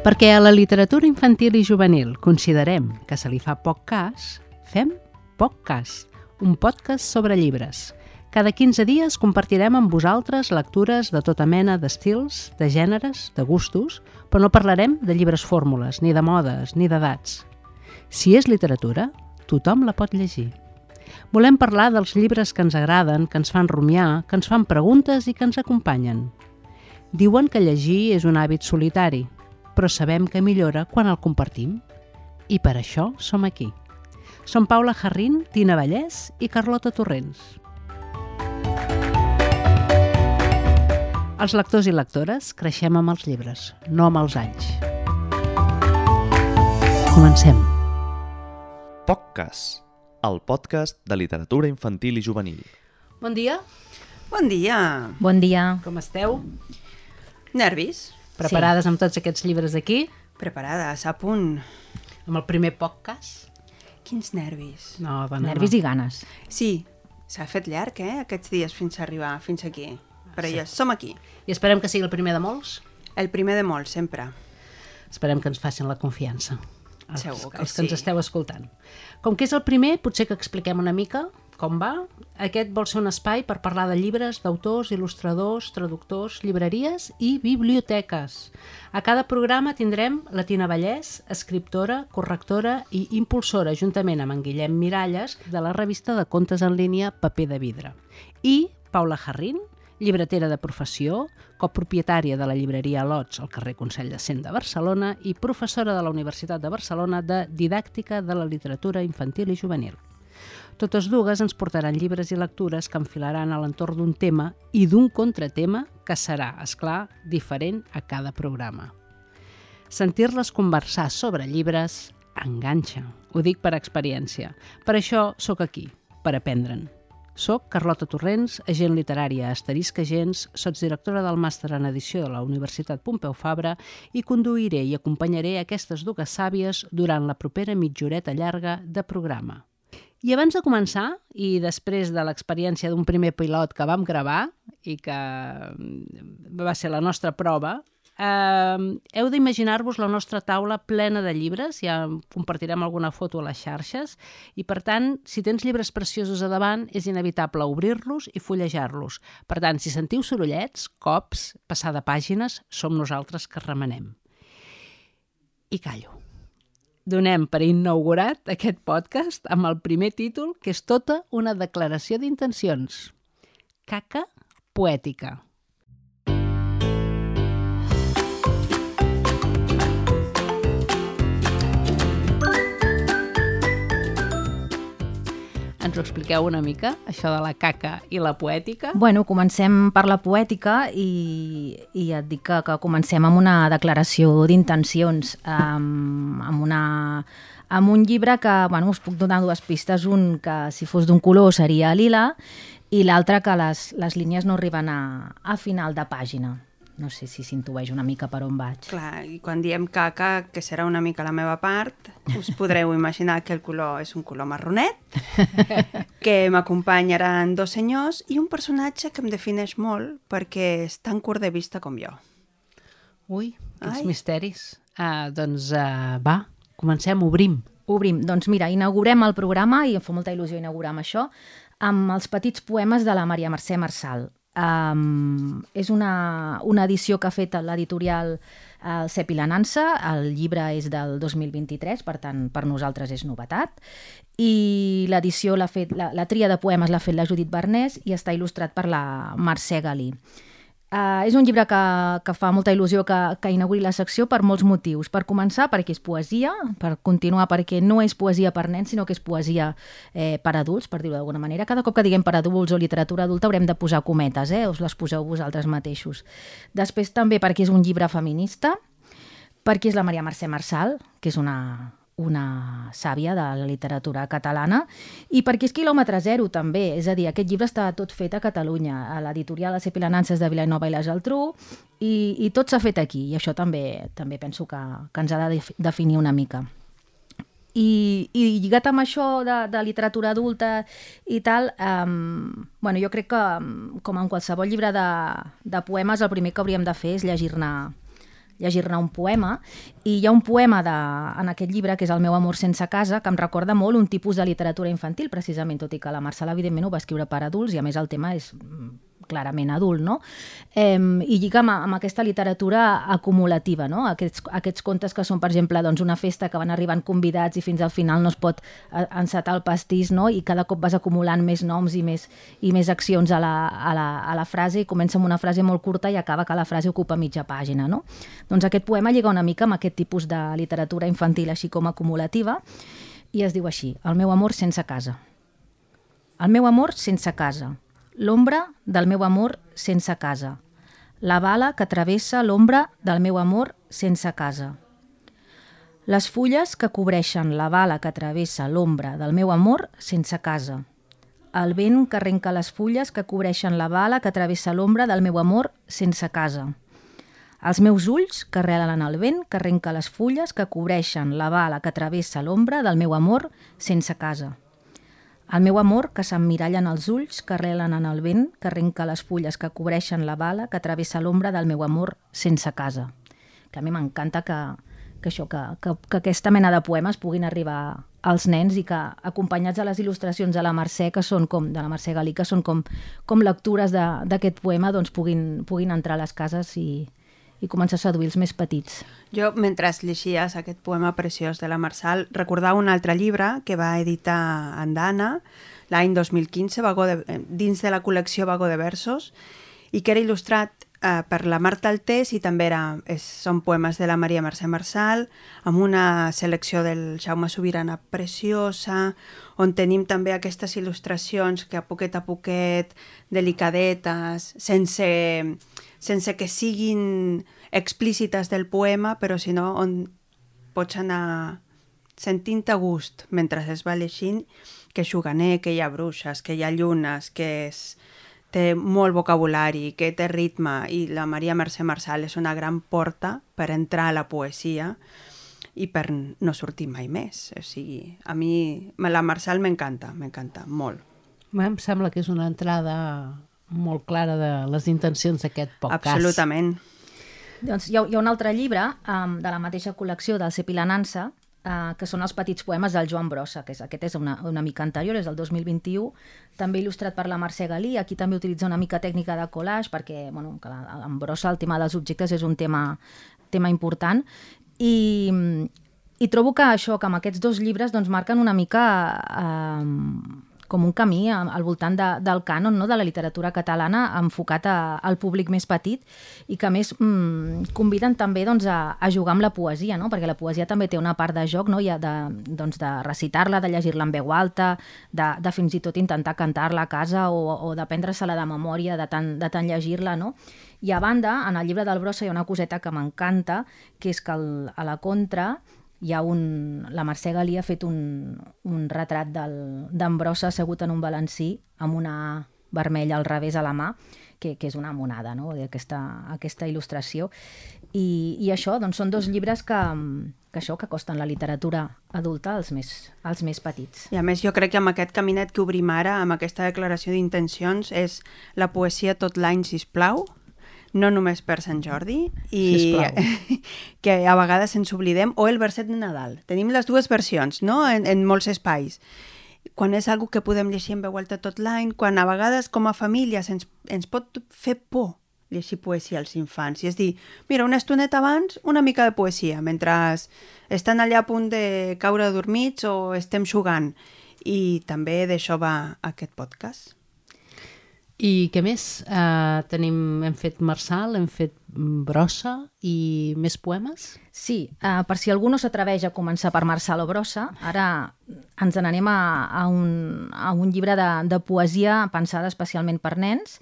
Perquè a la literatura infantil i juvenil considerem que se li fa poc cas, fem poc cas, un podcast sobre llibres. Cada 15 dies compartirem amb vosaltres lectures de tota mena d'estils, de gèneres, de gustos, però no parlarem de llibres fórmules, ni de modes, ni d'edats. Si és literatura, tothom la pot llegir. Volem parlar dels llibres que ens agraden, que ens fan rumiar, que ens fan preguntes i que ens acompanyen. Diuen que llegir és un hàbit solitari, però sabem que millora quan el compartim. I per això som aquí. Som Paula Jarrín, Tina Vallès i Carlota Torrents. Els lectors i lectores creixem amb els llibres, no amb els anys. Comencem. POCCAS, el podcast de literatura infantil i juvenil. Bon dia, Bon dia. Bon dia. com esteu? Nervis? Preparades amb tots aquests llibres aquí? Preparades, a punt. Amb el primer podcast? Quins nervis. No, dona, Nervis no. i ganes. Sí, s'ha fet llarg, eh, aquests dies fins a arribar fins aquí. Però ja som aquí. I esperem que sigui el primer de molts? El primer de molts, sempre. Esperem que ens facin la confiança. Els, Segur que els que ens sí. esteu escoltant. Com que és el primer, potser que expliquem una mica com va. Aquest vol ser un espai per parlar de llibres, d'autors, il·lustradors, traductors, llibreries i biblioteques. A cada programa tindrem la Tina Vallès, escriptora, correctora i impulsora, juntament amb en Guillem Miralles, de la revista de contes en línia Paper de Vidre. I Paula Jarrín, llibretera de professió, copropietària de la llibreria Lots al carrer Consell de Cent de Barcelona i professora de la Universitat de Barcelona de Didàctica de la Literatura Infantil i Juvenil. Totes dues ens portaran llibres i lectures que enfilaran a l'entorn d'un tema i d'un contratema que serà, és clar, diferent a cada programa. Sentir-les conversar sobre llibres enganxa. Ho dic per experiència. Per això sóc aquí, per aprendre'n. Soc Carlota Torrents, agent literària a Asterisc Agents, sotsdirectora del màster en edició de la Universitat Pompeu Fabra i conduiré i acompanyaré aquestes dues sàvies durant la propera mitjoreta llarga de programa. I abans de començar, i després de l'experiència d'un primer pilot que vam gravar i que mm, va ser la nostra prova, eh, heu d'imaginar-vos la nostra taula plena de llibres, ja compartirem alguna foto a les xarxes, i per tant, si tens llibres preciosos a davant, és inevitable obrir-los i fullejar-los. Per tant, si sentiu sorollets, cops, passar de pàgines, som nosaltres que remenem. I callo donem per inaugurat aquest podcast amb el primer títol, que és tota una declaració d'intencions. Caca poètica. Ens ho expliqueu una mica, això de la caca i la poètica? Bueno, comencem per la poètica i, i et dic que, que comencem amb una declaració d'intencions, amb, amb, una, amb un llibre que, bueno, us puc donar dues pistes, un que si fos d'un color seria lila i l'altre que les, les línies no arriben a, a final de pàgina. No sé si s'intueix una mica per on vaig. Clar, i quan diem caca, que serà una mica la meva part, us podreu imaginar que el color és un color marronet, que m'acompanyaran dos senyors i un personatge que em defineix molt perquè és tan curt de vista com jo. Ui, quins Ai. misteris. Uh, doncs uh, va, comencem, obrim. Obrim. Doncs mira, inaugurem el programa, i em fa molta il·lusió inaugurar amb això, amb els petits poemes de la Maria Mercè Marçal. Um, és una, una edició que ha fet l'editorial uh, Cep i la Nansa, el llibre és del 2023, per tant, per nosaltres és novetat, i l'edició l'ha fet, la, la tria de poemes l'ha fet la Judit Bernès i està il·lustrat per la Mercè Galí. Uh, és un llibre que, que fa molta il·lusió que, que inauguri la secció per molts motius. Per començar, perquè és poesia, per continuar, perquè no és poesia per nens, sinó que és poesia eh, per adults, per dir-ho d'alguna manera. Cada cop que diguem per adults o literatura adulta haurem de posar cometes, eh? us les poseu vosaltres mateixos. Després també perquè és un llibre feminista, perquè és la Maria Mercè Marçal, que és una, una sàvia de la literatura catalana, i perquè és quilòmetre zero també, és a dir, aquest llibre està tot fet a Catalunya, a l'editorial de Cepilanances de Vilanova i la Geltrú, i, i tot s'ha fet aquí, i això també també penso que, que ens ha de def- definir una mica. I, i lligat amb això de, de literatura adulta i tal, um, bueno, jo crec que, com en qualsevol llibre de, de poemes, el primer que hauríem de fer és llegir-ne llegir-ne un poema i hi ha un poema de, en aquest llibre que és El meu amor sense casa que em recorda molt un tipus de literatura infantil precisament, tot i que la Marcela evidentment ho va escriure per adults i a més el tema és clarament adult, no? Eh, I lliga amb, amb aquesta literatura acumulativa, no? Aquests, aquests contes que són, per exemple, doncs, una festa que van arribant convidats i fins al final no es pot eh, encetar el pastís, no? I cada cop vas acumulant més noms i més, i més accions a la, a, la, a la frase i comença amb una frase molt curta i acaba que la frase ocupa mitja pàgina, no? Doncs aquest poema lliga una mica amb aquest tipus de literatura infantil així com acumulativa i es diu així, El meu amor sense casa. El meu amor sense casa, l'ombra del meu amor sense casa, la bala que travessa l'ombra del meu amor sense casa. Les fulles que cobreixen la bala que travessa l'ombra del meu amor sense casa. El vent que arrenca les fulles que cobreixen la bala que travessa l'ombra del meu amor sense casa. Els meus ulls que arrelen el vent que arrenca les fulles que cobreixen la bala que travessa l'ombra del meu amor sense casa. El meu amor, que s'emmiralla en els ulls, que arrelen en el vent, que arrenca les fulles que cobreixen la bala, que travessa l'ombra del meu amor sense casa. Que a mi m'encanta que, que això, que, que, que aquesta mena de poemes puguin arribar als nens i que, acompanyats de les il·lustracions de la Mercè, que són com, de la Mercè Galí, que són com, com lectures d'aquest poema, doncs puguin, puguin entrar a les cases i, i començar a seduir els més petits. Jo, mentre llegies aquest poema preciós de la Marçal, recordava un altre llibre que va editar Andana l'any 2015, Vagó de, eh, dins de la col·lecció Vago de versos, i que era il·lustrat eh, per la Marta Altés i també era, és, són poemes de la Maria Mercè Marçal, amb una selecció del Jaume Sobirana preciosa, on tenim també aquestes il·lustracions que a poquet a poquet, delicadetes, sense sense que siguin explícites del poema, però si no on pots anar sentint a gust mentre es va llegint que és juganer, que hi ha bruixes, que hi ha llunes, que és, té molt vocabulari, que té ritme i la Maria Mercè Marçal és una gran porta per entrar a la poesia i per no sortir mai més. O sigui, a mi la Marçal m'encanta, m'encanta molt. Em sembla que és una entrada molt clara de les intencions d'aquest podcast. Absolutament. Doncs hi ha, hi ha un altre llibre um, de la mateixa col·lecció del Cepi Lanança, uh, que són els petits poemes del Joan Brossa, que és, aquest és una, una mica anterior, és del 2021, també il·lustrat per la Mercè Galí, aquí també utilitza una mica tècnica de collage, perquè bueno, que la, en Brossa el tema dels objectes és un tema, tema important, i, i trobo que això, que amb aquests dos llibres doncs, marquen una mica... Uh, com un camí al voltant de, del cànon no? de la literatura catalana enfocat a, al públic més petit i que més mmm, conviden també doncs, a, a jugar amb la poesia, no? perquè la poesia també té una part de joc, no? I de, doncs, de recitar-la, de llegir-la en veu alta, de, de fins i tot intentar cantar-la a casa o, o de prendre-se-la de memòria, de tant, de tant llegir-la, no? I a banda, en el llibre del Brossa hi ha una coseta que m'encanta, que és que el, a la contra hi ha un... La Mercè Galí ha fet un, un retrat d'en Brossa assegut en un balancí amb una vermella al revés a la mà, que, que és una monada, no?, aquesta, aquesta il·lustració. I, I això, doncs, són dos llibres que, que això, que costen la literatura adulta als més, als més petits. I a més, jo crec que amb aquest caminet que obrim ara, amb aquesta declaració d'intencions, és la poesia tot l'any, si plau, no només per Sant Jordi, i que a vegades ens oblidem, o el verset de Nadal. Tenim les dues versions, no?, en, en molts espais. Quan és algo que podem llegir en veu alta tot l'any, quan a vegades com a famílies ens, ens pot fer por llegir poesia als infants. I és dir, mira, una estoneta abans, una mica de poesia, mentre estan allà a punt de caure dormits o estem jugant. I també d'això va aquest podcast. I què més? Uh, tenim, hem fet Marçal, hem fet Brossa i més poemes? Sí, uh, per si algú no s'atreveix a començar per Marçal o Brossa, ara ens n'anem a, a, un, a un llibre de, de poesia pensada especialment per nens,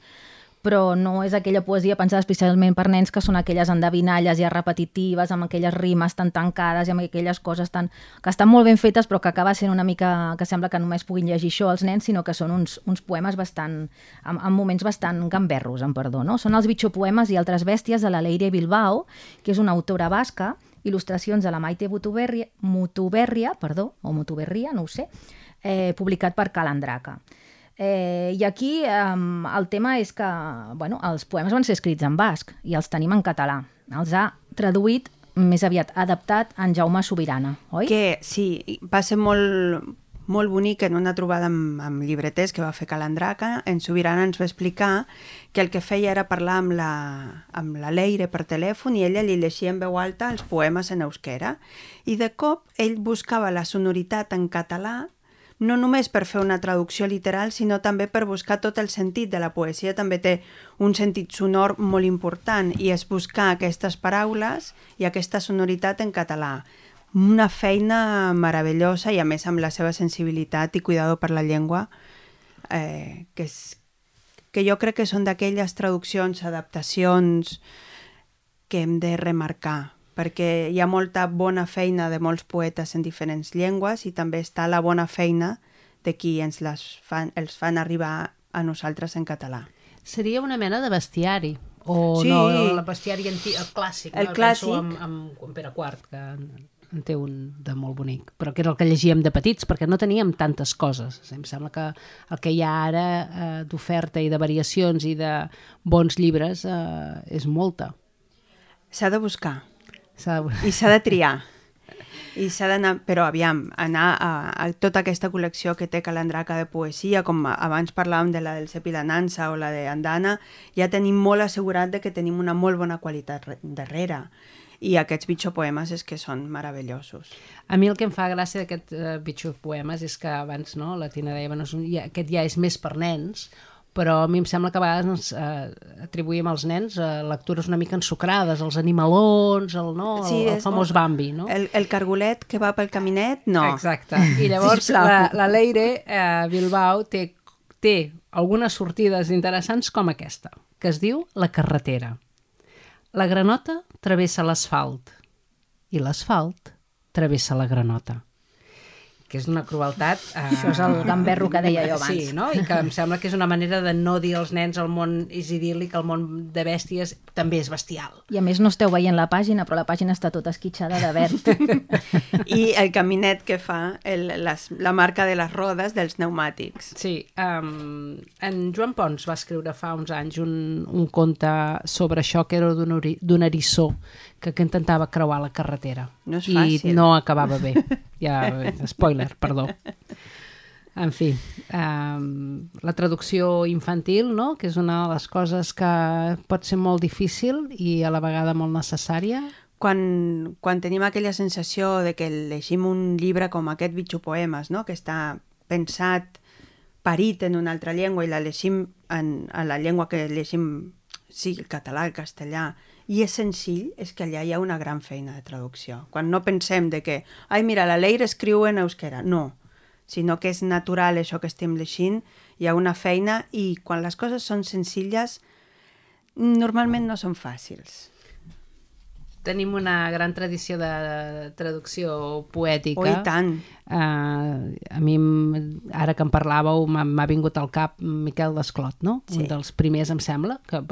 però no és aquella poesia pensada especialment per nens que són aquelles endevinalles ja repetitives, amb aquelles rimes tan tancades i amb aquelles coses tan, que estan molt ben fetes però que acaba sent una mica que sembla que només puguin llegir això els nens, sinó que són uns, uns poemes bastant, amb, amb moments bastant gamberros, en perdó. No? Són els bitxopoemes i altres bèsties de la Leire Bilbao, que és una autora basca, il·lustracions de la Maite Mutuberria, Mutuberria, perdó, o Mutuberria, no ho sé, eh, publicat per Calandraca. Eh, I aquí eh, el tema és que bueno, els poemes van ser escrits en basc i els tenim en català. els ha traduït, més aviat adaptat, en Jaume Sobirana, oi? Que sí, va ser molt, molt bonic en una trobada amb, amb llibreters que va fer Calandraca. En Sobirana ens va explicar que el que feia era parlar amb la, amb la Leire per telèfon i ella li llegia en veu alta els poemes en euskera. I de cop ell buscava la sonoritat en català no només per fer una traducció literal, sinó també per buscar tot el sentit de la poesia. També té un sentit sonor molt important i és buscar aquestes paraules i aquesta sonoritat en català. Una feina meravellosa i a més amb la seva sensibilitat i cuidado per la llengua eh, que, és, que jo crec que són d'aquelles traduccions, adaptacions que hem de remarcar perquè hi ha molta bona feina de molts poetes en diferents llengües i també està la bona feina de qui ens les fan, els fan arribar a nosaltres en català. Seria una mena de bestiari, o Sí. no, el bestiari antic, el clàssic. El no? clàssic. Penso amb, amb, amb Pere IV, que en, té un de molt bonic, però que era el que llegíem de petits, perquè no teníem tantes coses. Em sembla que el que hi ha ara eh, d'oferta i de variacions i de bons llibres eh, és molta. S'ha de buscar de... i s'ha de triar. I s'ha d'anar, però aviam, anar a, a tota aquesta col·lecció que té Calandraca de poesia, com abans parlàvem de la del Cepi la Nansa o la de Andana, ja tenim molt assegurat de que tenim una molt bona qualitat re- darrere. I aquests bitxopoemes és que són meravellosos. A mi el que em fa gràcia d'aquest uh, bitxo poemes és que abans no, la Tina deia, bueno, és un, ja, aquest ja és més per nens, però a mi em sembla que a vegades ens eh, atribuïm als nens eh, lectures una mica ensucrades, els animalons, el, no, el, el famós molt- Bambi, no? El, el cargolet que va pel caminet, no. Exacte. I llavors Sisplau. la, la Leire eh, Bilbao té, té algunes sortides interessants com aquesta, que es diu La carretera. La granota travessa l'asfalt i l'asfalt travessa la granota que és d'una crueltat... Eh... Això és el gamberro que deia jo abans. Sí, no? I que em sembla que és una manera de no dir als nens el món és idíl·lic, el món de bèsties també és bestial. I a més no esteu veient la pàgina, però la pàgina està tota esquitxada de verd. I el caminet que fa el, les, la marca de les rodes dels pneumàtics. Sí, um, en Joan Pons va escriure fa uns anys un, un conte sobre això que era d'un eriçó que, que intentava creuar la carretera. No és I fàcil. no acabava bé. Ja, spoiler, perdó. En fi, um, la traducció infantil, no? que és una de les coses que pot ser molt difícil i a la vegada molt necessària. Quan, quan tenim aquella sensació de que llegim un llibre com aquest bitxopoemes, no? que està pensat, parit en una altra llengua i la llegim en, en la llengua que llegim, sí, el català, el castellà, i és senzill, és que allà hi ha una gran feina de traducció. Quan no pensem de que, ai, mira, la Leire escriu en euskera. No, sinó que és natural això que estem llegint, hi ha una feina i quan les coses són senzilles, normalment no són fàcils. Tenim una gran tradició de traducció poètica. Oh, i tant. Uh, a mi, ara que em parlàveu, m'ha vingut al cap Miquel Desclot, no? Sí. Un dels primers, em sembla, que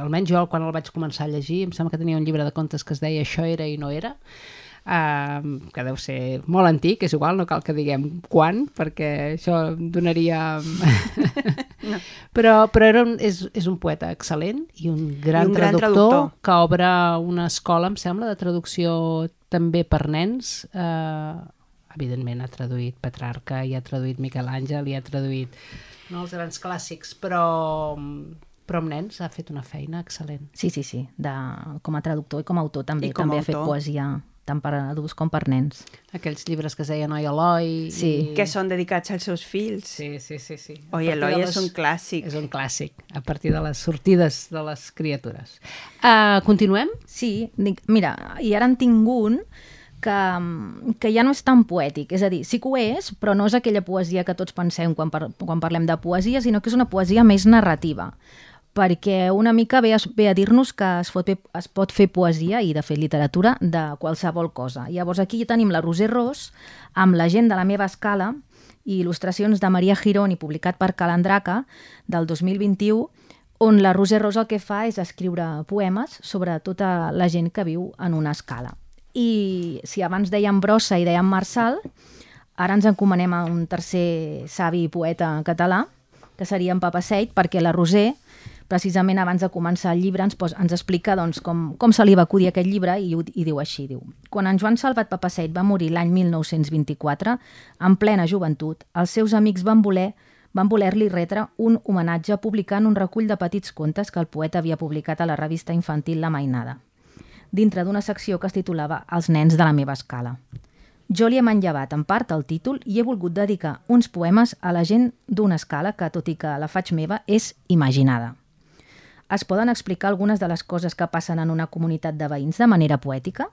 almenys jo quan el vaig començar a llegir, em sembla que tenia un llibre de contes que es deia Això era i no era, uh, que deu ser molt antic, és igual, no cal que diguem quan, perquè això donaria... no. Però, però era un, és, és un poeta excel·lent i un gran, I un gran traductor, traductor. que obre una escola, em sembla, de traducció també per nens. Eh, evidentment ha traduït Petrarca, i ha traduït Miquel Àngel, i ha traduït no, els grans clàssics, però, però amb nens ha fet una feina excel·lent. Sí, sí, sí. De, com a traductor i com a autor també. I com també ha fet autor. poesia tant per adults com per nens. Aquells llibres que es deien Oi Eloi... Sí. i... que són dedicats als seus fills. Sí, sí, sí. sí. Oi, Eloi de és un clàssic. És un clàssic, a partir de les sortides de les criatures. Uh, continuem? Sí, dic, mira, i ara en tinc un que, que ja no és tan poètic, és a dir, sí que ho és, però no és aquella poesia que tots pensem quan, par quan parlem de poesia, sinó que és una poesia més narrativa perquè una mica ve ve a dir-nos que es fer, es pot fer poesia i, de fet, literatura de qualsevol cosa. Llavors, aquí tenim la Roser Ros, amb la gent de la meva escala i il·lustracions de Maria Girón i publicat per Calandraca del 2021, on la Roser Ros el que fa és escriure poemes sobre tota la gent que viu en una escala. I si abans dèiem Brossa i dèiem Marçal, ara ens encomanem a un tercer savi poeta català, que seria en Papaseit, perquè la Roser precisament abans de començar el llibre ens, pos, ens explica doncs, com, com se li va acudir aquest llibre i, i diu així, diu Quan en Joan Salvat Papaseit va morir l'any 1924, en plena joventut, els seus amics van voler van voler-li retre un homenatge publicant un recull de petits contes que el poeta havia publicat a la revista infantil La Mainada, dintre d'una secció que es titulava Els nens de la meva escala. Jo li he manllevat en part el títol i he volgut dedicar uns poemes a la gent d'una escala que, tot i que la faig meva, és imaginada. Es poden explicar algunes de les coses que passen en una comunitat de veïns de manera poètica?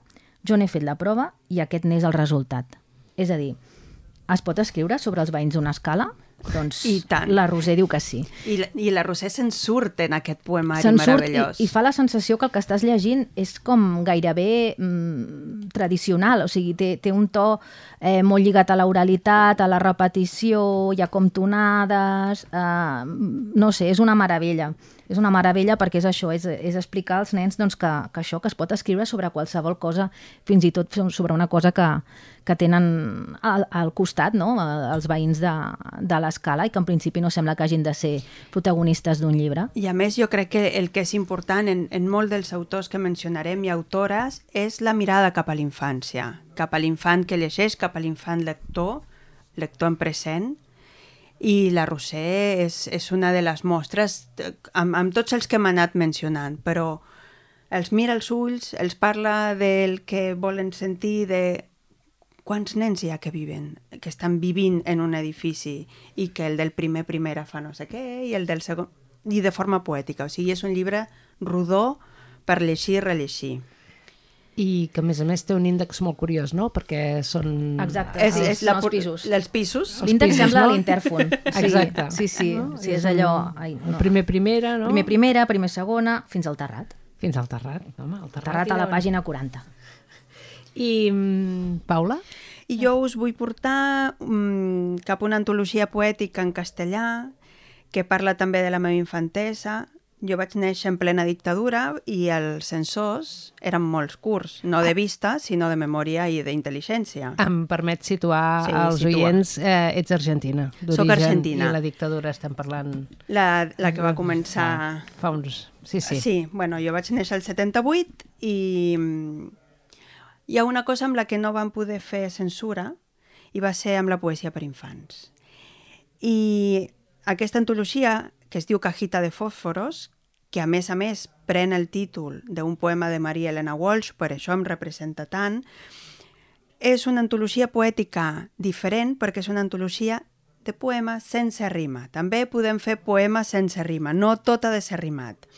Jo n'he fet la prova i aquest n'és el resultat. És a dir, es pot escriure sobre els veïns d'una escala? Doncs I tant. la Roser diu que sí. I, la- I la Roser se'n surt en aquest poemari Se'n surt i, meravellós. i fa la sensació que el que estàs llegint és com gairebé mm, tradicional, o sigui, té, té un to eh, molt lligat a l'oralitat, a la repetició, hi ha com tonades, eh, no sé, és una meravella. És una meravella perquè és això, és, és explicar als nens doncs, que, que això, que es pot escriure sobre qualsevol cosa, fins i tot sobre una cosa que, que tenen al, al costat, no?, els veïns de, de l'escala i que en principi no sembla que hagin de ser protagonistes d'un llibre. I a més jo crec que el que és important en, en molt dels autors que mencionarem i autores és la mirada cap a l'infància, cap a l'infant que llegeix, cap a l'infant lector, lector en present, i la Roser és, és una de les mostres, eh, amb, amb tots els que hem anat mencionant, però els mira als ulls, els parla del que volen sentir, de quants nens hi ha que viven, que estan vivint en un edifici i que el del primer primera fa no sé què i el del segon... i de forma poètica. O sigui, és un llibre rodó per llegir i rellegir. I que, a més a més, té un índex molt curiós, no? Perquè són... Exacte. És, Sí, és la, els pisos. Els pisos. Els L'índex sembla no? l'intèrfon. Sí, Exacte. Sí, sí, No? sí és És allò... un- Ai, El no. primer primera, no? Primer primera, primer segona, fins al terrat. Fins al terrat. Home, el terrat, Terrat a la pàgina 40. I, mm, Paula? I jo us vull portar um, cap a una antologia poètica en castellà que parla també de la meva infantesa. Jo vaig néixer en plena dictadura i els censors eren molt curts, no de vista, sinó de memòria i d'intel·ligència. Em permet situar Sí, als situa. oients, eh, ets argentina. Soc argentina. I la dictadura estem parlant... La, la que va començar... Fa uns... Sí, sí. Sí, bueno, jo vaig néixer el 78 i mm, hi ha una cosa amb la que no van poder fer censura i va ser amb la poesia per infants. I aquesta antologia, que es diu Cajita de fòsforos, que a més a més pren el títol d'un poema de Maria Elena Walsh, per això em representa tant, és una antologia poètica diferent perquè és una antologia de poemes sense rima. També podem fer poemes sense rima, no tot ha de ser rimat.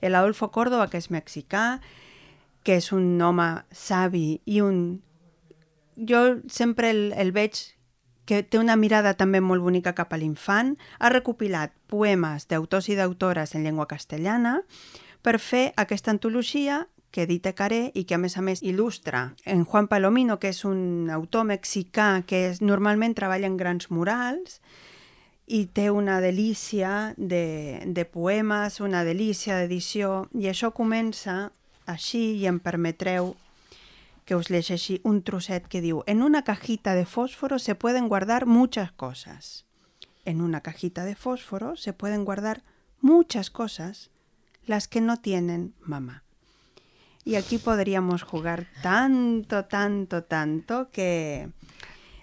El Adolfo Córdoba, que és mexicà, que és un home savi i un... Jo sempre el, el veig que té una mirada també molt bonica cap a l'infant, ha recopilat poemes d'autors i d'autores en llengua castellana per fer aquesta antologia que edita Caré i que a més a més il·lustra en Juan Palomino, que és un autor mexicà que és, normalment treballa en grans murals i té una delícia de, de poemes, una delícia d'edició, i això comença així i em permetreu que us llegeixi un trosset que diu En una cajita de fósforo se pueden guardar muchas cosas. En una cajita de fósforo se pueden guardar muchas cosas, las que no tienen mamá. Y aquí podríamos jugar tanto, tanto, tanto que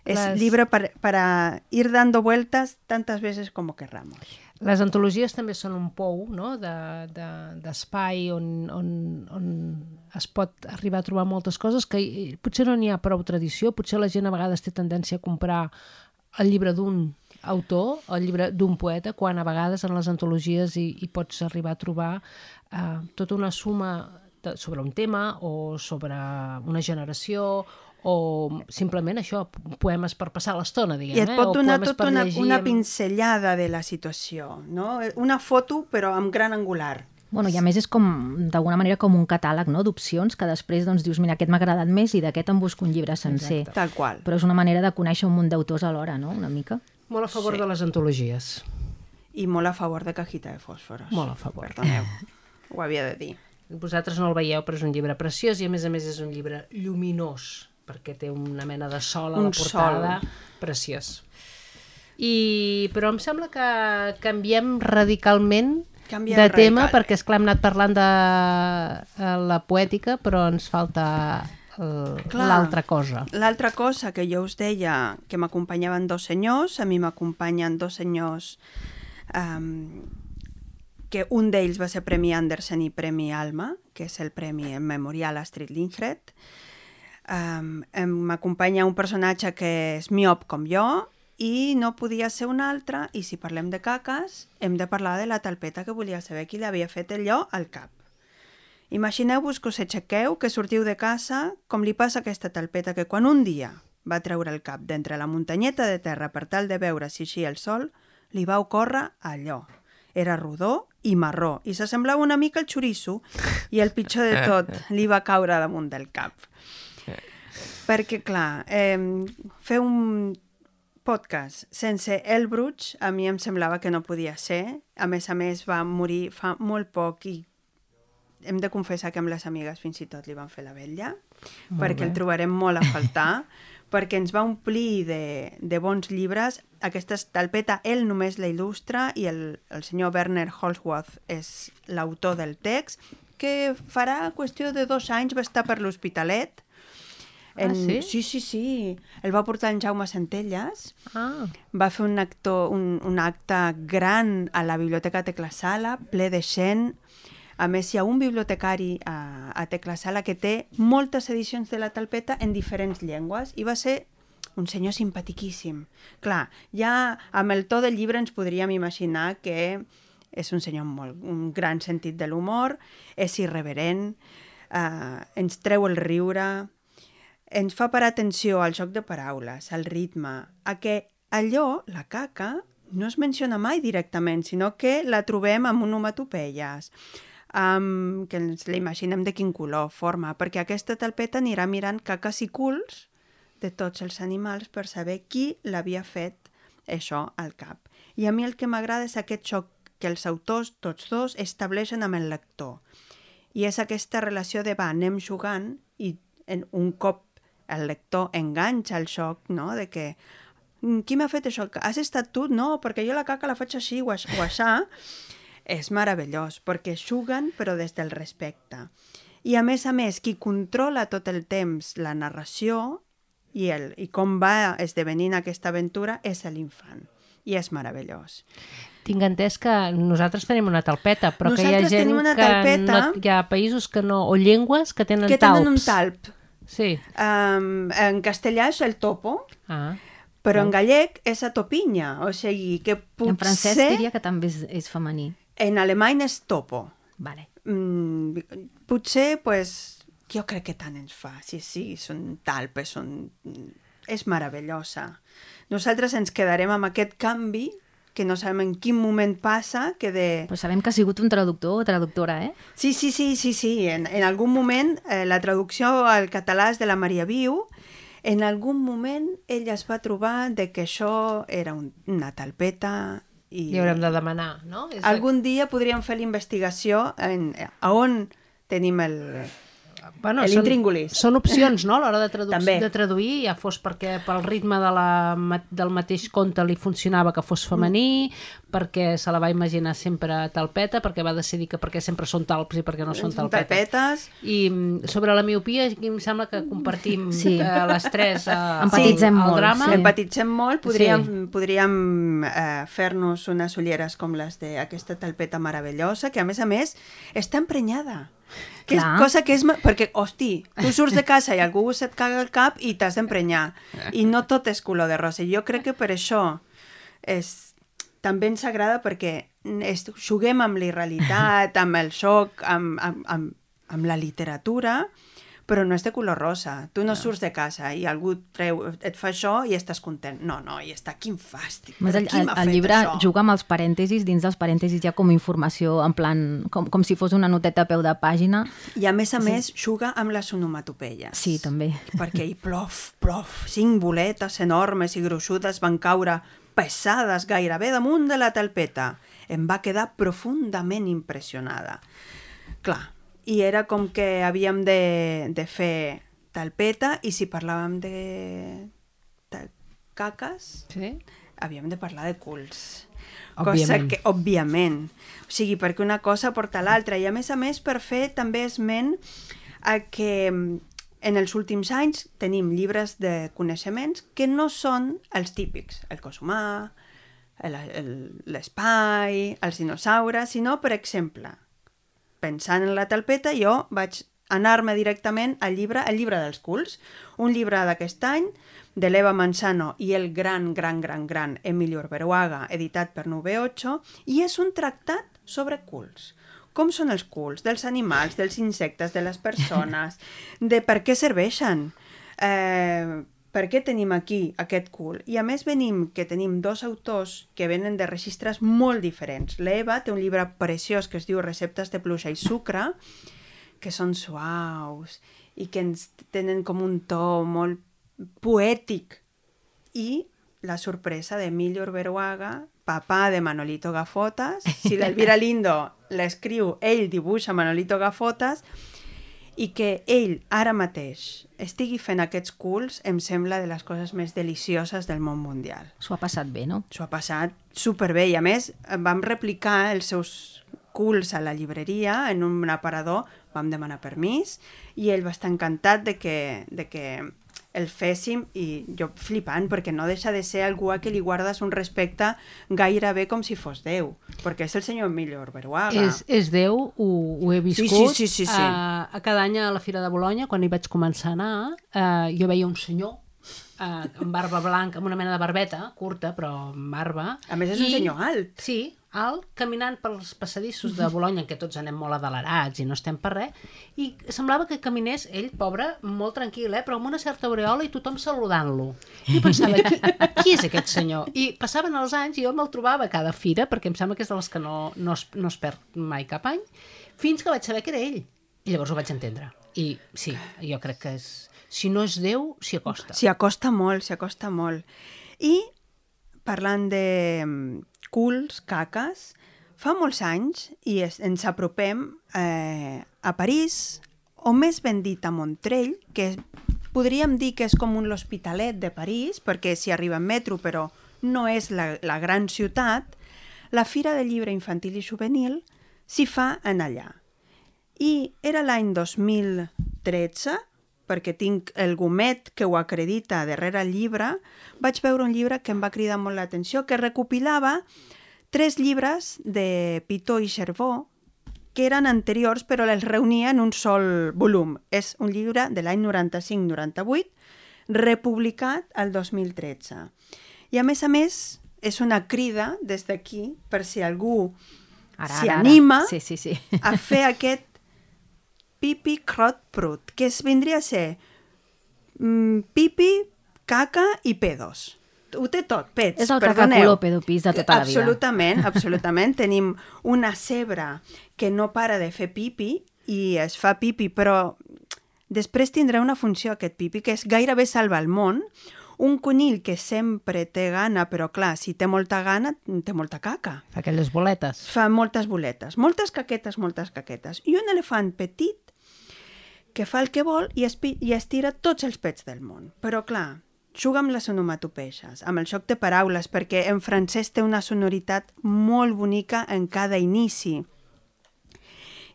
es Las- libro para, para ir dando vueltas tantas veces como querramos. Les antologies també són un pou no? d'espai de, d'espai on, on, on es pot arribar a trobar moltes coses que potser no n'hi ha prou tradició, potser la gent a vegades té tendència a comprar el llibre d'un autor, el llibre d'un poeta, quan a vegades en les antologies hi, hi pots arribar a trobar eh, tota una suma de, sobre un tema o sobre una generació o simplement això, poemes per passar l'estona, diguem, I et eh? pot o donar tota una, llegir una pinzellada de la situació, no? Una foto, però amb gran angular. Bueno, i a més és com, d'alguna manera, com un catàleg no? d'opcions que després doncs, dius, mira, aquest m'ha agradat més i d'aquest em busco un llibre sencer. Exacte. Tal qual. Però és una manera de conèixer un munt d'autors alhora, no?, una mica. Molt a favor Sí. de les antologies. I molt a favor de Cajita de Fòsforos. Molt a favor. Perdoneu, ho havia de dir. Vosaltres no el veieu, però és un llibre preciós i a més a més és un llibre lluminós, perquè té una mena de sol a Un la portada. sol. Preciós. I, però em sembla que canviem radicalment Canvia de tema, radical. perquè és clar hem anat parlant de eh, la poètica, però ens falta l'altra cosa. L'altra cosa que jo us deia, que m'acompanyaven dos senyors, a mi m'acompanyen dos senyors um, que un d'ells va ser Premi Andersen i Premi Alma, que és el Premi Memorial Astrid Lindgren. Um, M'acompanya un personatge que és miop com jo i no podia ser un altre, i si parlem de caques, hem de parlar de la talpeta que volia saber qui l'havia fet allò al cap. Imagineu-vos que us aixequeu, que sortiu de casa, com li passa a aquesta talpeta que quan un dia va treure el cap d'entre la muntanyeta de terra per tal de veure si eixia el sol, li va ocórrer allò. Era rodó i marró, i s'assemblava una mica al xoriço, i el pitjor de tot, li va caure damunt del cap. Perquè, clar, eh, fer un podcast sense el Bruig a mi em semblava que no podia ser. A més a més, va morir fa molt poc i hem de confessar que amb les amigues fins i tot li van fer la vetlla, perquè el trobarem molt a faltar, perquè ens va omplir de, de bons llibres. Aquesta talpeta, ell només la il·lustra i el, el senyor Werner Holsworth és l'autor del text, que farà qüestió de dos anys va estar per l'Hospitalet. Ah, sí? Sí, sí, sí. El va portar en Jaume Centelles, Ah, va fer un, actor, un, un acte gran a la Biblioteca Tecla Sala, ple de gent. A més, hi ha un bibliotecari a, a Tecla Sala que té moltes edicions de la talpeta en diferents llengües i va ser un senyor simpatiquíssim. Clar, ja amb el to del llibre ens podríem imaginar que és un senyor amb molt, un gran sentit de l'humor, és irreverent, eh, ens treu el riure, ens fa parar atenció al joc de paraules, al ritme, a que allò, la caca, no es menciona mai directament, sinó que la trobem amb onomatopeies, um, que ens la imaginem de quin color, forma, perquè aquesta talpeta anirà mirant caques i culs de tots els animals per saber qui l'havia fet això al cap. I a mi el que m'agrada és aquest xoc que els autors, tots dos, estableixen amb el lector. I és aquesta relació de va, anem jugant i en un cop el lector enganxa el xoc, no?, de que "Mm, qui m'ha fet això? Has estat tu? No, perquè jo la caca la faig així o, o aixà. És meravellós, perquè juguen però des del respecte. I a més a més, qui controla tot el temps la narració i, el, i com va esdevenint aquesta aventura és l'infant. I és meravellós. tinc entès que nosaltres tenim una talpeta, però que hi ha Nosaltres gent tenim una que talpeta. no, hi ha països que no, o llengües que tenen que talps. tenen un talp. Sí. Um, en castellà és el topo, Ah. però en gallec és a topinya, o sigui que potser... En francès diria que també és, és femení. En alemany és topo. Vale. Mm, potser, pues, jo crec que tant ens fa. Sí, sí, són talpes, són... És meravellosa. Nosaltres ens quedarem amb aquest canvi que no sabem en quin moment passa, que de... Però sabem que ha sigut un traductor o traductora, eh? Sí, sí, sí, sí, sí. En, en algun moment, eh, la traducció al català és de la Maria Viu, en algun moment ella es va trobar de que això era un, una talpeta i... I haurem de demanar, no? És Algun dia podríem fer la investigació en, a on tenim el, bueno, el són, intríngulis. són opcions, no?, a l'hora de, tradu També. de traduir, ja fos perquè pel ritme de la, del mateix conte li funcionava que fos femení, perquè se la va imaginar sempre talpeta, perquè va decidir que perquè sempre són talps i perquè no són talpetes. talpetes. I mm, sobre la miopia, aquí em sembla que compartim Sí. eh, les tres eh, Empatitzem el, el molt, drama. sí. Empatitzem molt, podríem, Sí. podríem eh, fer-nos unes ulleres com les d'aquesta talpeta meravellosa, que a més a més està emprenyada. Que és cosa que és... Perquè, hosti, tu surts de casa i algú se't caga el cap i t'has d'emprenyar. I no tot és color de rosa. Jo crec que per això és... també ens agrada perquè és, juguem amb la irrealitat, amb el xoc, amb, amb, amb, amb la literatura, però no és de color rosa. Tu no, surts de casa i algú treu, et fa això i estàs content. No, no, i està, quin fàstic. Més Però el, el, el llibre això? juga amb els parèntesis, dins dels parèntesis hi ha com informació en plan, com, com si fos una noteta a peu de pàgina. I a més a més juga amb les onomatopeies. Sí, també. Perquè hi plof, plof, cinc boletes enormes i gruixudes van caure pesades gairebé damunt de la talpeta. Em va quedar profundament impressionada. Clar, i era com que havíem de, de fer talpeta i si parlàvem de, de caques, Sí? havíem de parlar de culs. Cosa Òbviament. que, òbviament. O sigui, perquè una cosa porta l'altra. I a més a més, per fer també esment a que mm, en els últims anys tenim llibres de coneixements que no són els típics. El cos humà, el- el- l'espai, els dinosaures, sinó, per exemple, pensant en la talpeta, jo vaig anar-me directament al llibre, al llibre dels culs, un llibre d'aquest any de l'Eva Manzano i el gran, gran, gran, gran Emilio Orberuaga, editat per 9-8, i és un tractat sobre culs. Com són els culs dels animals, dels insectes, de les persones, de per què serveixen, eh, per què tenim aquí aquest cul? I a més venim que tenim dos autors que venen de registres molt diferents. L'Eva té un llibre preciós que es diu Receptes de pluja i sucre, que són suaus i que ens tenen com un to molt poètic. I la sorpresa d'Emilio Orberuaga, papà de Manolito Gafotas. Si l'Elvira Lindo l'escriu, ell dibuixa Manolito Gafotas, i que ell ara mateix estigui fent aquests culs em sembla de les coses més delicioses del món mundial. S'ho ha passat bé, no? S'ho ha passat superbé i a més vam replicar els seus culs a la llibreria en un aparador, vam demanar permís i ell va estar encantat de que, de que el féssim i jo flipant perquè no deixa de ser algú a qui li guardes un respecte gairebé com si fos Déu, perquè és el senyor Emilio Orberuaga. És, és Déu, ho, ho he viscut. sí, sí, sí, sí. A, a cada any a la Fira de Bologna, quan hi vaig començar a anar, eh, jo veia un senyor eh, amb barba blanca, amb una mena de barbeta, curta, però amb barba. A més, és un senyor alt. Sí, alt, caminant pels passadissos de Bologna, en què tots anem molt adalerats i no estem per res, i semblava que caminés ell, pobre, molt tranquil, eh, però amb una certa aureola i tothom saludant-lo. I pensava, qui, qui és aquest senyor? I passaven els anys i jo me'l trobava a cada fira, perquè em sembla que és de les que no, no, es, no es perd mai cap any, fins que vaig saber que era ell. I llavors ho vaig entendre. I sí, jo crec que és... Si no és Déu, s'hi acosta. S'hi acosta molt, s'hi acosta molt. I parlant de culs, caques, fa molts anys i es, ens apropem eh, a París, o més ben dit a Montrell, que podríem dir que és com un l'Hospitalet de París, perquè s'hi arriba en metro, però no és la, la gran ciutat, la Fira del Llibre Infantil i Juvenil s'hi fa en allà. I era l'any 2013, perquè tinc el gomet que ho acredita darrere el llibre, vaig veure un llibre que em va cridar molt l'atenció, que recopilava tres llibres de Pitó i Chervó, que eren anteriors però els reunia en un sol volum. És un llibre de l'any 95-98, republicat el 2013. I a més a més, és una crida des d'aquí per si algú s'hi anima Sí, sí, sí. a fer aquest pipi crot prut, que es vindria a ser mm, pipi, caca i pedos. Ho té tot, pets, És el perdoneu. pedopis de tota la vida. Absolutament, absolutament. Tenim una cebra que no para de fer pipi i es fa pipi, però després tindrà una funció aquest pipi, que és gairebé salvar el món. Un conill que sempre té gana, però clar, si té molta gana, té molta caca Fa aquelles boletes. fa moltes boletes, moltes caquetes, moltes caquetes. I un elefant petit que fa el que vol i, i estira tots els pets del món. Però clar, juga amb les onomatopeixes, amb el xoc de paraules, perquè en francès té una sonoritat molt bonica en cada inici.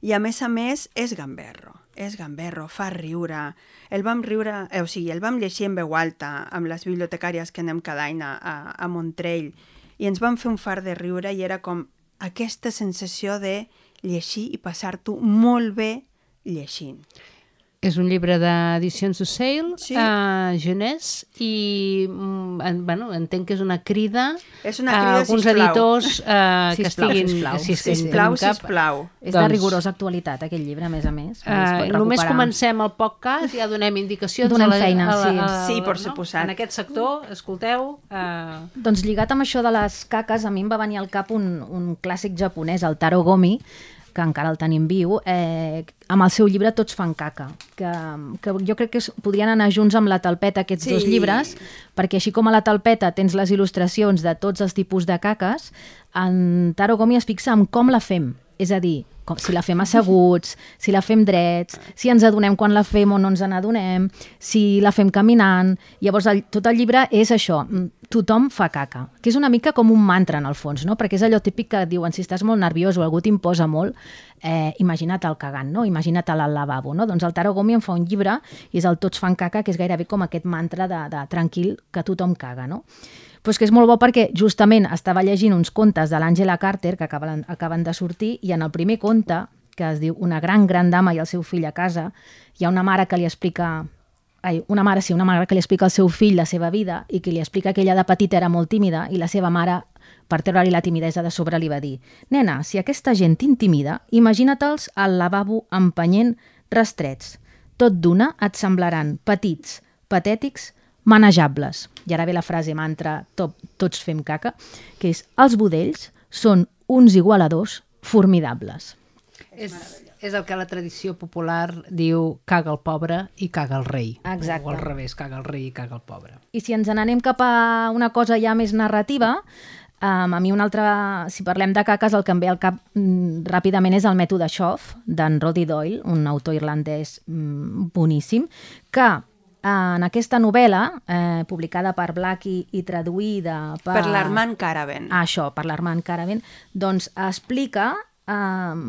I a més a més és gamberro, és gamberro, fa riure. El vam riure, eh, o sigui, el vam llegir en veu alta amb les bibliotecàries que anem cada any a, a Montrell i ens vam fer un far de riure i era com aquesta sensació de llegir i passar-t'ho molt bé llegint. És un llibre d'edicions Ocell, Sí. a Genès, i mm, en, bueno, entenc que és una crida, És una a crida, alguns sisplau. editors eh, que Sisplau, estiguin... sisplau. si Sisplau, cap. sisplau. És Doncs- de rigorosa actualitat, aquest llibre, a més a més. Uh, només comencem el podcast, ja donem indicacions Donem a la, feina, a la, sí. a la, Sí, per no? suposat. En aquest sector, escolteu, uh, Doncs lligat amb això de les caques, a mi em va venir al cap un, un clàssic japonès, el Taro Gomi, que encara el tenim viu, eh, amb el seu llibre Tots fan caca, que, que jo crec que es, podrien anar junts amb la talpeta aquests Sí. dos llibres, perquè així com a la talpeta tens les il·lustracions de tots els tipus de caques, en Taro Gomi es fixa en com la fem, és a dir, com, si la fem asseguts, si la fem drets, si ens adonem quan la fem o no ens n'adonem, si la fem caminant... Llavors, el, tot el llibre és això, mm, tothom fa caca, que és una mica com un mantra en el fons, no? perquè és allò típic que diuen si estàs molt nerviós o algú t'imposa molt, eh, imagina't el cagant, no? imagina't al lavabo. No? Doncs el Taro Gomi em fa un llibre i és el Tots fan caca, que és gairebé com aquest mantra de, de tranquil, que tothom caga. No? Pues que és molt bo perquè justament estava llegint uns contes de l'Àngela Carter que acaben, acaben de sortir i en el primer conte, que es diu Una gran gran dama i el seu fill a casa, hi ha una mare que li explica ai, una mare, sí, una mare que li explica al seu fill la seva vida i que li explica que ella de petita era molt tímida i la seva mare, per treure-li la timidesa de sobre, li va dir «Nena, si aquesta gent t'intimida, imagina-te'ls al lavabo empenyent restrets. Tot d'una et semblaran petits, patètics, manejables. I ara ve la frase mantra top, tots fem caca, que és els budells són uns igualadors formidables. És, és el que la tradició popular diu caga el pobre i caga el rei. Exacte. O al revés, caga el rei i caga el pobre. I si ens n'anem cap a una cosa ja més narrativa, Um, a mi un altre, si parlem de caques, el que em ve al cap mm, ràpidament és el mètode Schoff, d'en Roddy Doyle, un autor irlandès mm, boníssim, que en aquesta novel·la, eh, publicada per Blackie i traduïda per... Per l'Armand Caraven. Ah, això, per l'Armand Caraven, doncs explica eh,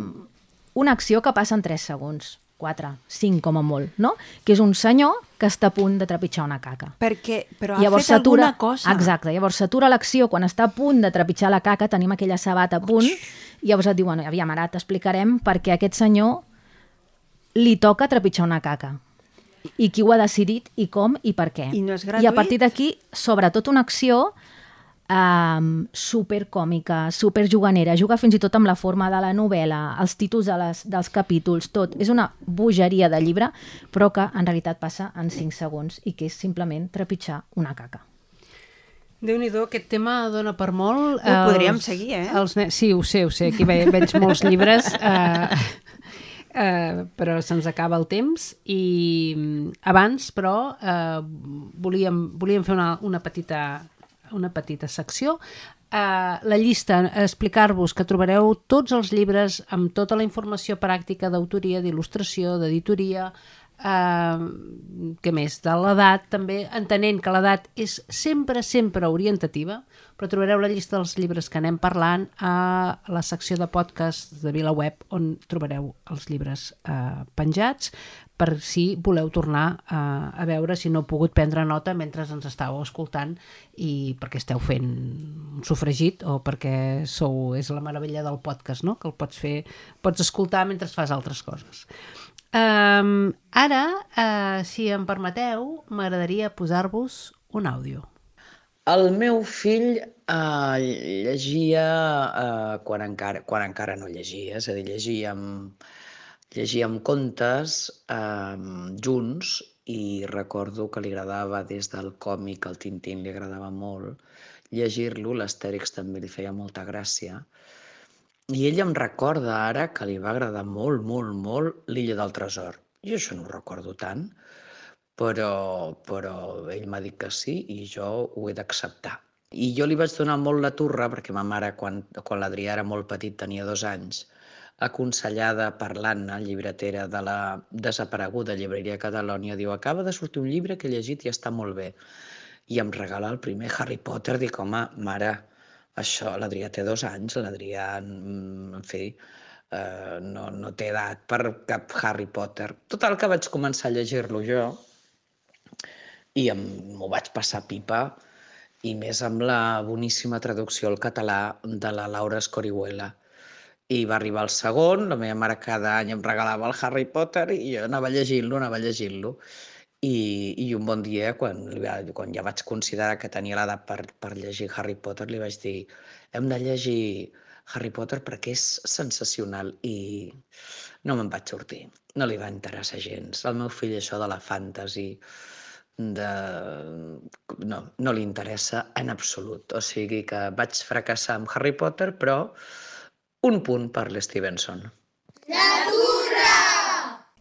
una acció que passa en 3 segons, 4, 5 com a molt, no? Que és un senyor que està a punt de trepitjar una caca. Perquè, però ha fet alguna cosa. Exacte, llavors s'atura l'acció quan està a punt de trepitjar la caca, tenim aquella sabata a punt, i llavors et diuen, aviam, ara t'explicarem perquè aquest senyor li toca trepitjar una caca i qui ho ha decidit i com i per què. I no és I a gratuït? partir d'aquí, sobretot una acció um, supercòmica, superjuganera, juga fins i tot amb la forma de la novel·la, els títols de les, dels capítols, tot. És una bogeria de llibre, però que en realitat passa en 5 segons i que és simplement trepitjar una caca. Déu-n'hi-do, aquest tema dona per molt. Ho podríem seguir, eh? Els, sí, ho sé, ho sé, aquí ve, veig molts llibres, eh, eh, però se'ns acaba el temps i mm, abans, però, eh, volíem, volíem fer una, una, petita, una petita secció. Eh, la llista, explicar-vos que trobareu tots els llibres amb tota la informació pràctica d'autoria, d'il·lustració, d'editoria, eh, què més, de l'edat també, entenent que l'edat és sempre, sempre orientativa, però trobareu la llista dels llibres que anem parlant a la secció de podcast de VilaWeb on trobareu els llibres eh, penjats per si voleu tornar eh, a veure si no heu pogut prendre nota mentre ens estàveu escoltant i perquè esteu fent un sofregit o perquè sou, és la meravella del podcast, no? que el pots fer, pots escoltar mentre fas altres coses. Um, ara, uh, si em permeteu, m'agradaria posar-vos un àudio. El meu fill eh, llegia eh, quan, encara, quan encara no llegia, és a dir, llegíem, llegíem contes eh, junts i recordo que li agradava des del còmic, el Tintín li agradava molt, llegir-lo, l'Astèrix també li feia molta gràcia. I ell em recorda ara que li va agradar molt, molt, molt l'Illa del Tresor. Jo això no ho recordo tant, però, però ell m'ha dit que sí i jo ho he d'acceptar. I jo li vaig donar molt la turra, perquè ma mare, quan, quan l'Adrià era molt petit, tenia dos anys, aconsellada per l'Anna, llibretera de la desapareguda llibreria Catalònia, diu, acaba de sortir un llibre que he llegit i està molt bé. I em regala el primer Harry Potter, dic, home, mare, això, l'Adrià té dos anys, l'Adrià, mm, en fi, eh, no, no té edat per cap Harry Potter. Total, que vaig començar a llegir-lo jo i m'ho vaig passar pipa i més amb la boníssima traducció al català de la Laura Escorihuela. I va arribar el segon, la meva mare cada any em regalava el Harry Potter i jo anava llegint-lo, anava llegint-lo. I, I un bon dia, quan, quan ja vaig considerar que tenia l'edat per, per llegir Harry Potter, li vaig dir hem de llegir Harry Potter perquè és sensacional i no me'n vaig sortir. No li va interessar gens. Al meu fill això de la fantasy, de... no, no li interessa en absolut. O sigui que vaig fracassar amb Harry Potter, però un punt per l'Stevenson.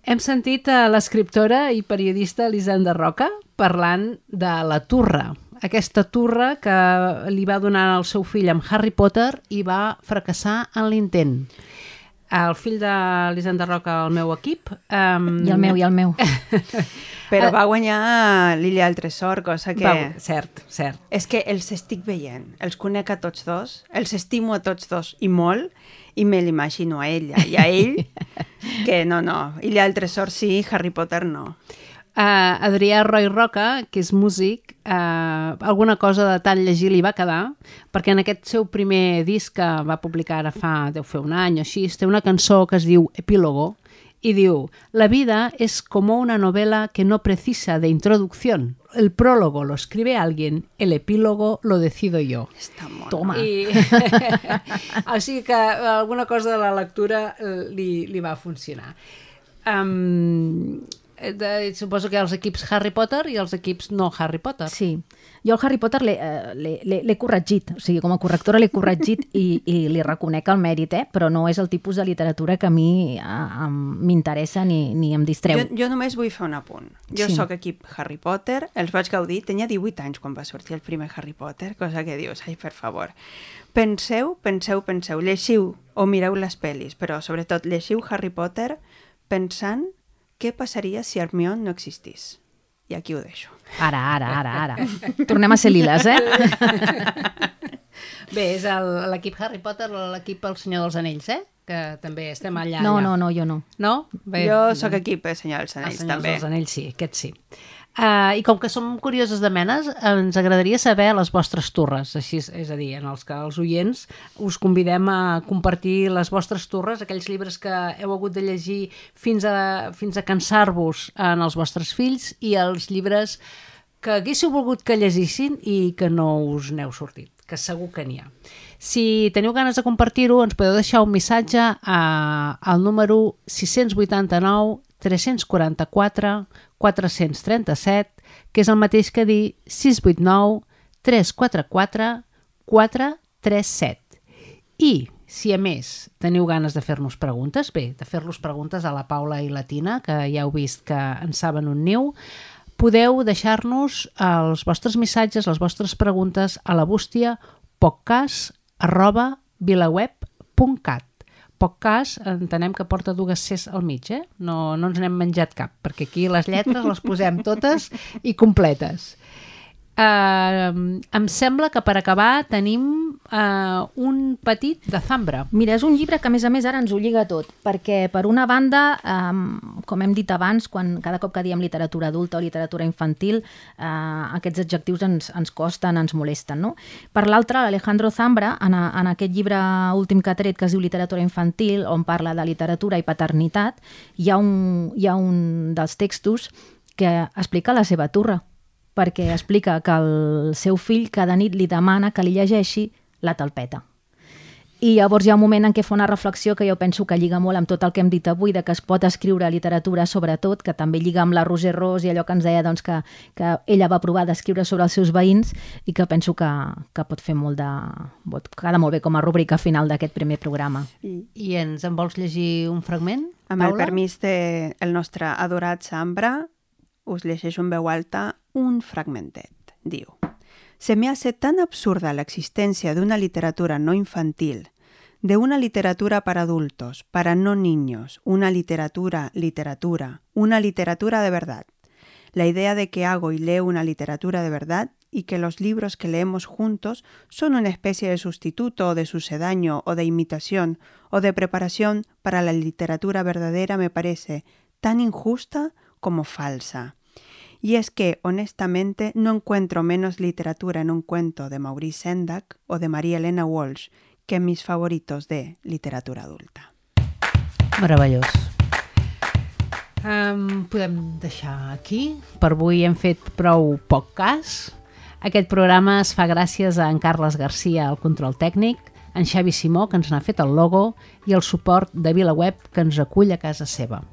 Hem sentit a l'escriptora i periodista Elisenda Roca parlant de la turra, aquesta turra que li va donar al seu fill amb Harry Potter i va fracassar en l'intent. El fill de l'Hisenda Roca al meu equip. Um, I el meu, i el meu. Però va guanyar l'Illa del Tresor, cosa que... Va, cert, cert. És que els estic veient, els conec a tots dos, els estimo a tots dos i molt, i me l'imagino a ella i a ell, que no, no, Illa del Tresor sí, Harry Potter no. Uh, Adrià Roy Roca, que és músic, uh, alguna cosa de tant llegir li va quedar, perquè en aquest seu primer disc que va publicar ara fa, deu fer un any o així, té una cançó que es diu Epílogo, y diu, la vida es como una novela que no precisa de introducción. El prólogo lo escribe alguien, el epílogo lo decido yo. Està molt... Toma. I... o sigui que alguna cosa de la lectura eh, li, li va funcionar. Um, de, suposo que els equips Harry Potter i els equips no Harry Potter. Sí. Jo el Harry Potter l'he eh, l'he- corregit, o sigui, com a correctora l'he corregit i, i li reconec el mèrit, eh? però no és el tipus de literatura que a mi eh, m'interessa ni, ni em distreu. Jo, jo només vull fer un apunt. Jo sí. sóc equip Harry Potter, els vaig gaudir, tenia 18 anys quan va sortir el primer Harry Potter, cosa que dius, ai, per favor. Penseu, penseu, penseu, llegiu o mireu les pel·lis, però sobretot llegiu Harry Potter pensant què passaria si Hermione no existís. I aquí ho deixo. Ara, ara, ara, ara. Tornem a ser liles, eh? Bé, és el- l'equip Harry Potter o l'equip El Senyor dels Anells, eh? Que també estem allà. No, allà. no, no, jo no. No? Bé, jo sóc equip eh, Senyor dels Els Anells, també. dels Anells sí, aquest sí. Uh, I com que som curioses de menes, ens agradaria saber les vostres torres, així, és- és a dir, en els que els oients us convidem a compartir les vostres torres, aquells llibres que heu hagut de llegir fins a, fins a cansar-vos en els vostres fills i els llibres que haguéssiu volgut que llegissin i que no us n'heu sortit, que segur que n'hi ha. Si teniu ganes de compartir-ho, ens podeu deixar un missatge a, al número 689 344 437, que és el mateix que dir 689 344 437. I, si a més teniu ganes de fer-nos preguntes, bé, de fer-los preguntes a la Paula i la Tina, que ja heu vist que en saben un niu, podeu deixar-nos els vostres missatges, les vostres preguntes a la bústia podcast arroba vilaweb.cat podcast entenem que porta dues Cs al mig, eh? No, no ens n'hem menjat cap, perquè aquí les lletres les posem totes i completes. Uh, em sembla que per acabar tenim uh, un petit de zambra. Mira, és un llibre que a més a més ara ens ho lliga tot, perquè per una banda, um, com hem dit abans, quan cada cop que diem literatura adulta o literatura infantil, uh, aquests adjectius ens, ens costen, ens molesten, no? Per l'altra, l'Alejandro Zambra, en, a, en aquest llibre últim que ha tret, que es diu Literatura infantil, on parla de literatura i paternitat, hi ha un, hi ha un dels textos que explica la seva turra, perquè explica que el seu fill cada nit li demana que li llegeixi la talpeta. I llavors hi ha un moment en què fa una reflexió que jo penso que lliga molt amb tot el que hem dit avui, de que es pot escriure literatura sobretot, que també lliga amb la Roser Ros i allò que ens deia doncs, que, que ella va provar d'escriure sobre els seus veïns i que penso que, que pot fer molt de... pot quedar molt bé com a rúbrica final d'aquest primer programa. I, I ens en vols llegir un fragment, amb el Paula? permís del el nostre adorat Sambra, us llegeixo en veu alta un fragmentet. Diu, Se me hace tan absurda la existencia de una literatura no infantil, de una literatura para adultos, para no niños, una literatura, literatura, una literatura de verdad. La idea de que hago y leo una literatura de verdad y que los libros que leemos juntos son una especie de sustituto o de sucedáneo o de imitación o de preparación para la literatura verdadera me parece tan injusta como falsa. Y es que, honestamente, no encuentro menos literatura en un cuento de Maurice Sendak o de María Elena Walsh que en mis favoritos de literatura adulta. Meravellós. Um, podem deixar aquí. Per avui hem fet prou poc cas. Aquest programa es fa gràcies a en Carles Garcia, al control tècnic, en Xavi Simó, que ens n'ha fet el logo, i el suport de VilaWeb, que ens acull a casa seva.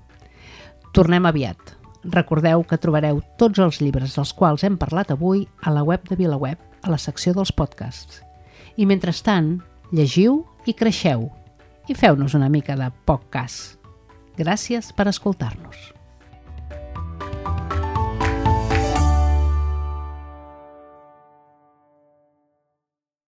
Tornem aviat. Recordeu que trobareu tots els llibres dels quals hem parlat avui a la web de VilaWeb, a la secció dels podcasts. I mentrestant, llegiu i creixeu i feu-nos una mica de poc cas. Gràcies per escoltar-nos.